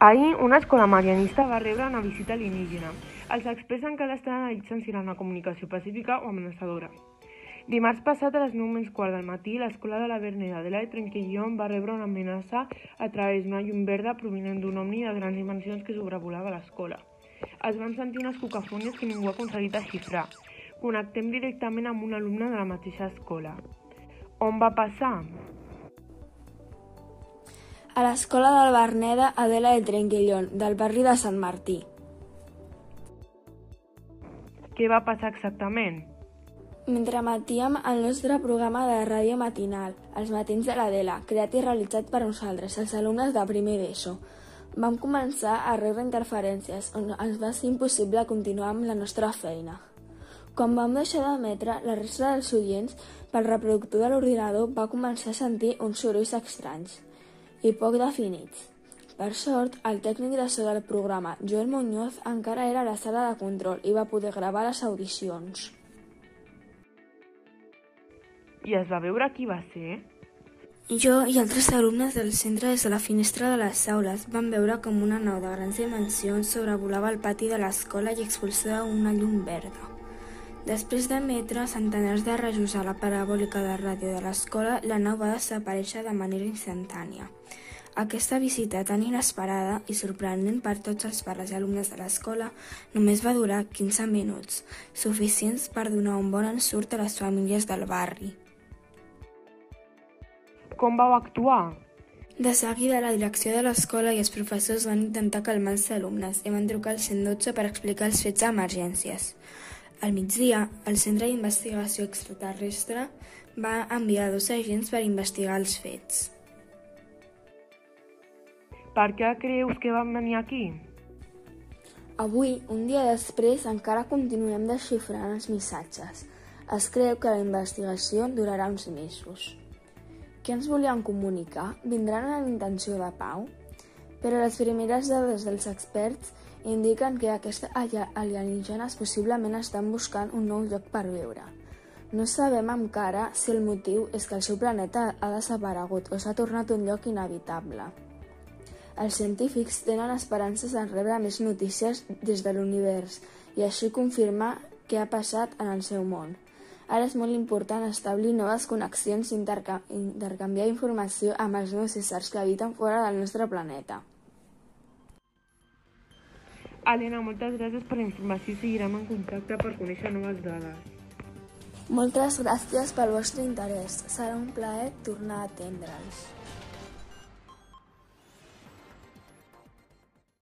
Ahir, una escola marianista va rebre una visita alienígena. Els experts encara estan analitzant si era una comunicació pacífica o amenaçadora. Dimarts passat a les 9 menys quart del matí, l'escola de la Verneda de la Trenquillon va rebre una amenaça a través d'una llum verda provinent d'un omni de grans dimensions que sobrevolava l'escola. Es van sentir unes cocafònies que ningú ha aconseguit desxifrar. Connectem directament amb un alumne de la mateixa escola. On va passar? A l'escola del Verneda Adela de Trenquillon, del barri de Sant Martí. Què va passar exactament? Mentre matíem el nostre programa de ràdio matinal, Els matins de l'Adela, creat i realitzat per nosaltres, els alumnes de primer d'ESO, vam començar a rebre interferències on ens va ser impossible continuar amb la nostra feina. Quan vam deixar d'emetre, la resta dels oients, pel reproductor de l'ordinador, va començar a sentir uns sorolls estranys i poc definits. Per sort, el tècnic de so del programa, Joel Muñoz, encara era a la sala de control i va poder gravar les audicions. I es va veure qui va ser? Jo i altres alumnes del centre des de la finestra de les aules van veure com una nau de grans dimensions sobrevolava el pati de l'escola i expulsava una llum verda. Després d'emetre centenars de rajos a la parabòlica de ràdio de l'escola, la nau va desaparèixer de manera instantània. Aquesta visita tan inesperada i sorprenent per tots els pares i alumnes de l'escola només va durar 15 minuts, suficients per donar un bon ensurt a les famílies del barri. Com vau actuar? De seguida, la direcció de l'escola i els professors van intentar calmar els alumnes i van trucar al 112 per explicar els fets d'emergències. Al migdia, el Centre d'Investigació Extraterrestre va enviar dos agents per investigar els fets. Per què creus que van venir aquí? Avui, un dia després, encara continuem desxifrant els missatges. Es creu que la investigació durarà uns mesos. Què ens volien comunicar? Vindran amb intenció de pau? Però les primeres dades dels experts indiquen que aquests alienígenes possiblement estan buscant un nou lloc per viure. No sabem encara si el motiu és que el seu planeta ha desaparegut o s'ha tornat un lloc inhabitable. Els científics tenen esperances en rebre més notícies des de l'univers i així confirmar què ha passat en el seu món. Ara és molt important establir noves connexions i interca intercanviar informació amb els nous éssers que habiten fora del nostre planeta. Helena, moltes gràcies per la informació i seguirem en contacte per conèixer noves dades. Moltes gràcies pel vostre interès. Serà un plaer tornar a atendre'ls.